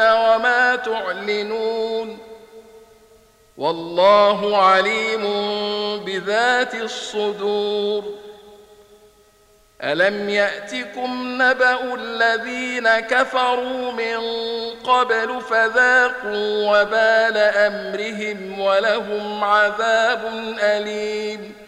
وما تعلنون والله عليم بذات الصدور الم ياتكم نبا الذين كفروا من قبل فذاقوا وبال امرهم ولهم عذاب اليم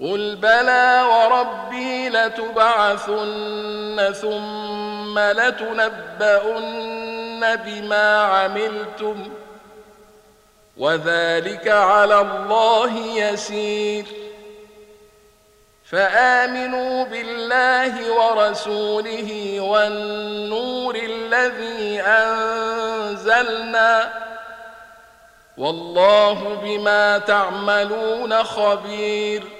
قل بلى وربي لتبعثن ثم لتنبؤن بما عملتم وذلك على الله يسير فامنوا بالله ورسوله والنور الذي انزلنا والله بما تعملون خبير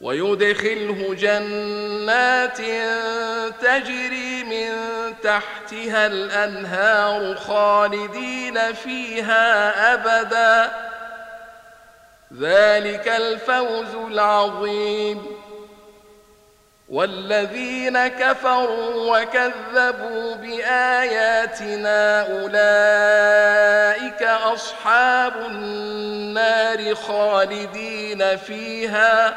ويدخله جنات تجري من تحتها الأنهار خالدين فيها أبدا. ذلك الفوز العظيم. والذين كفروا وكذبوا بآياتنا أولئك أصحاب النار خالدين فيها.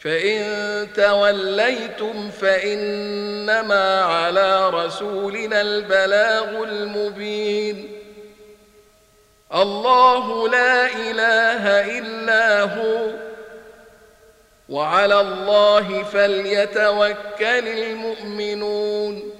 فإن توليتم فإنما على رسولنا البلاغ المبين. الله لا إله إلا هو وعلى الله فليتوكل المؤمنون.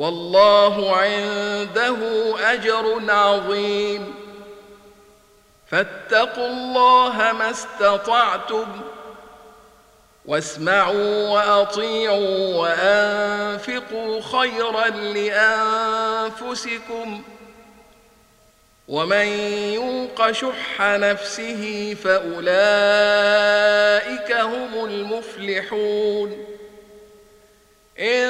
والله عنده أجر عظيم. فاتقوا الله ما استطعتم واسمعوا وأطيعوا وأنفقوا خيرا لأنفسكم ومن يوق شح نفسه فأولئك هم المفلحون. إن